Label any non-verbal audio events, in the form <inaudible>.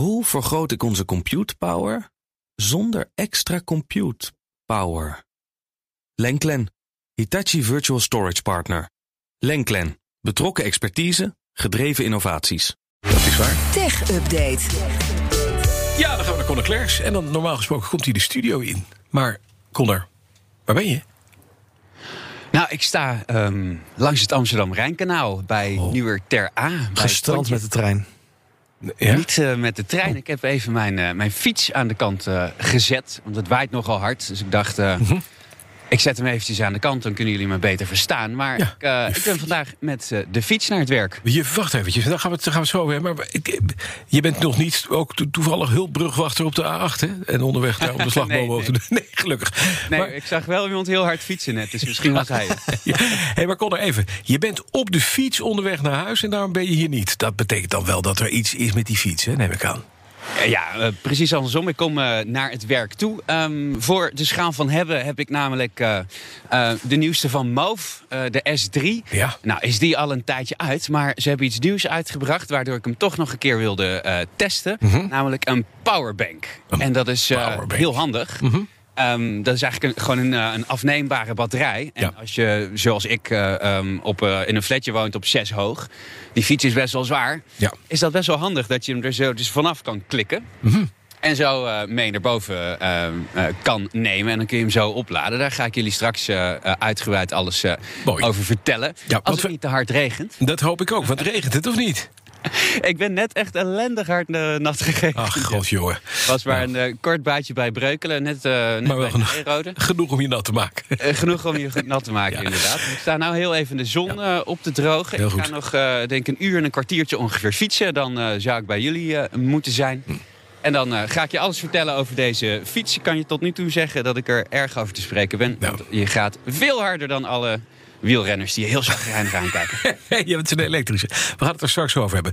Hoe vergroot ik onze compute power zonder extra compute power? Lenklen, Hitachi Virtual Storage Partner. Lenklen, betrokken expertise, gedreven innovaties. Dat is waar. Tech Update. Ja, dan gaan we naar Conor Klerks. En dan normaal gesproken komt hij de studio in. Maar Conor, waar ben je? Nou, ik sta ehm, langs het Amsterdam-Rijnkanaal bij Oh. Nieuwer Ter A. bij Gestrand met de trein. Ja? Niet eh, met de trein. Ik heb even mijn, eh, mijn fiets aan de kant eh, gezet. Want het waait nogal hard. Dus ik dacht, Mhm. Ik zet hem eventjes aan de kant. Dan kunnen jullie me beter verstaan. Maar Ja, ik, eh, ik ben vandaag met eh, de fiets naar het werk. Je, wacht eventjes, daar gaan we het, gaan we het zo hebben. Maar ik, je bent nog niet ook to- toevallig hulpbrugwachter op de A8, hè? En onderweg naar om de <laughs> slagboom Nee, over doen. <laughs> Nee, gelukkig. Nee, Maar, ik zag wel iemand heel hard fietsen net. Dus misschien was hij <laughs> ja, hey, maar Conor, even. Je bent op de fiets onderweg naar huis en daarom ben je hier niet. Dat betekent dan wel dat er iets is met die fiets, hè? neem ik aan. Eh, Ja, eh, precies andersom. Ik kom eh, naar het werk toe. Ehm, voor de schaal van hebben heb ik namelijk de nieuwste van eh, de S3. Ja. Nou, is die al een tijdje uit, maar ze hebben iets nieuws uitgebracht... waardoor ik hem toch nog een keer wilde testen. Namelijk een powerbank. Een en dat is heel handig. Ehm, dat is eigenlijk een, gewoon een, eh, een afneembare batterij. En Ja. als je, zoals ik, eh, ehm, op, eh, in een flatje woont op 6 hoog... die fiets is best wel zwaar Ja. is dat best wel handig dat je hem er zo dus vanaf kan klikken. Mhm. En zo mee naar boven eh, eh, kan nemen. En dan kun je hem zo opladen. Daar ga ik jullie straks uitgebreid alles over vertellen. Ja, Als het niet te hard regent. Dat hoop ik ook, want regent het of niet? <laughs> Ik ben net echt ellendig hard nat gegeven. Ach, god jongen. was maar een eh, kort baadje bij Breukelen. Net, eh net Maar wel bij <laughs> genoeg. Om je nat te maken. Eh, genoeg om je nat te maken, <laughs> Ja. inderdaad. Ik sta nou heel even in de zon op te drogen. Heel ik ga goed. nog, denk een uur en een kwartiertje ongeveer fietsen. Dan zou ik bij jullie moeten zijn. Hm. En dan ga ik je alles vertellen over deze fiets. Ik kan je tot nu toe zeggen dat ik er erg over te spreken ben. Nou. Want je gaat veel harder dan alle wielrenners die je heel zagrijnig aankijken. Je bent een elektrische. We gaan het er straks over hebben.